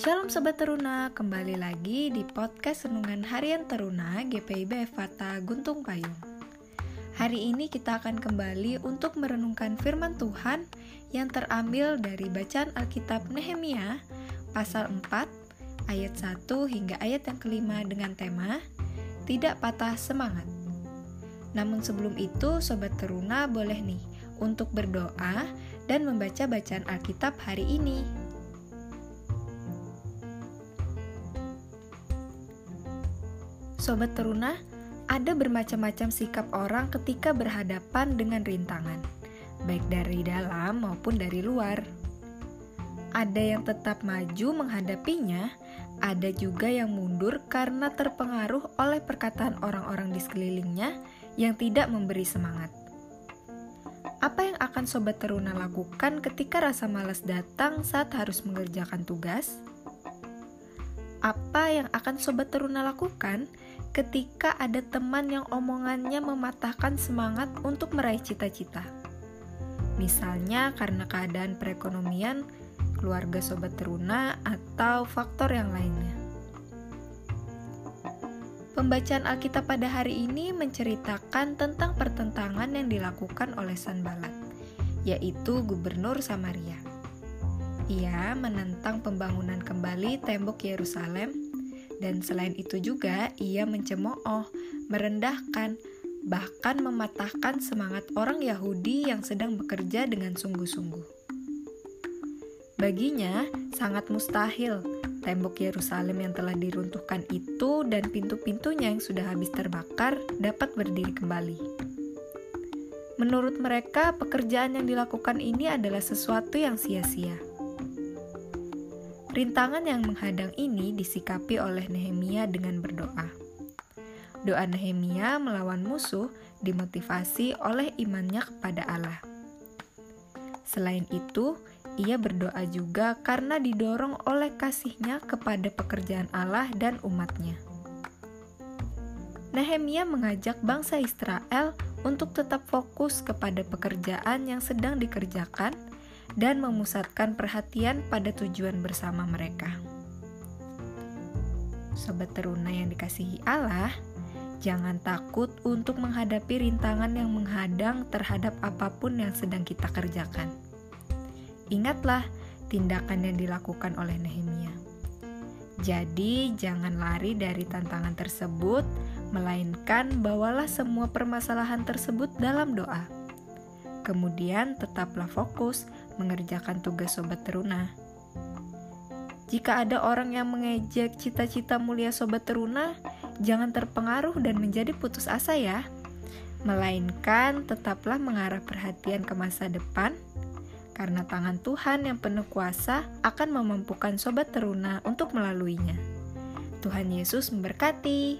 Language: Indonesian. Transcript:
Shalom Sobat Teruna, kembali lagi di podcast Renungan Harian Teruna GPIB Fata Guntung Payung. Hari ini kita akan kembali untuk merenungkan firman Tuhan yang terambil dari bacaan Alkitab Nehemia pasal 4 ayat 1 hingga ayat yang kelima dengan tema Tidak Patah Semangat. Namun sebelum itu Sobat Teruna boleh nih untuk berdoa dan membaca bacaan Alkitab hari ini. Sobat Teruna, ada bermacam-macam sikap orang ketika berhadapan dengan rintangan, baik dari dalam maupun dari luar. Ada yang tetap maju menghadapinya, ada juga yang mundur karena terpengaruh oleh perkataan orang-orang di sekelilingnya yang tidak memberi semangat. Apa yang akan Sobat Teruna lakukan ketika rasa malas datang saat harus mengerjakan tugas? Apa yang akan Sobat Teruna lakukan ketika ada teman yang omongannya mematahkan semangat untuk meraih cita-cita? Misalnya karena keadaan perekonomian, keluarga Sobat Teruna, atau faktor yang lainnya. Pembacaan Alkitab pada hari ini menceritakan tentang pertentangan yang dilakukan oleh Sanbalat, yaitu Gubernur Samaria. Ia menentang pembangunan kembali tembok Yerusalem, dan selain itu juga ia mencemooh, merendahkan, bahkan mematahkan semangat orang Yahudi yang sedang bekerja dengan sungguh-sungguh. Baginya, sangat mustahil tembok Yerusalem yang telah diruntuhkan itu dan pintu-pintunya yang sudah habis terbakar dapat berdiri kembali. Menurut mereka, pekerjaan yang dilakukan ini adalah sesuatu yang sia-sia. Rintangan yang menghadang ini disikapi oleh Nehemia dengan berdoa. Doa Nehemia melawan musuh dimotivasi oleh imannya kepada Allah. Selain itu, ia berdoa juga karena didorong oleh kasihnya kepada pekerjaan Allah dan umatnya. Nehemia mengajak bangsa Israel untuk tetap fokus kepada pekerjaan yang sedang dikerjakan dan memusatkan perhatian pada tujuan bersama mereka. Sobat teruna yang dikasihi Allah, jangan takut untuk menghadapi rintangan yang menghadang terhadap apa pun yang sedang kita kerjakan. Ingatlah tindakan yang dilakukan oleh Nehemia. Jadi, jangan lari dari tantangan tersebut, melainkan bawalah semua permasalahan tersebut dalam doa. Kemudian, tetaplah fokus mengerjakan tugas sobat teruna. Jika ada orang yang mengejek cita-cita mulia sobat teruna, jangan terpengaruh dan menjadi putus asa ya. Melainkan tetaplah mengarah perhatian ke masa depan, karena tangan Tuhan yang penuh kuasa akan memampukan sobat teruna untuk melaluinya. Tuhan Yesus memberkati.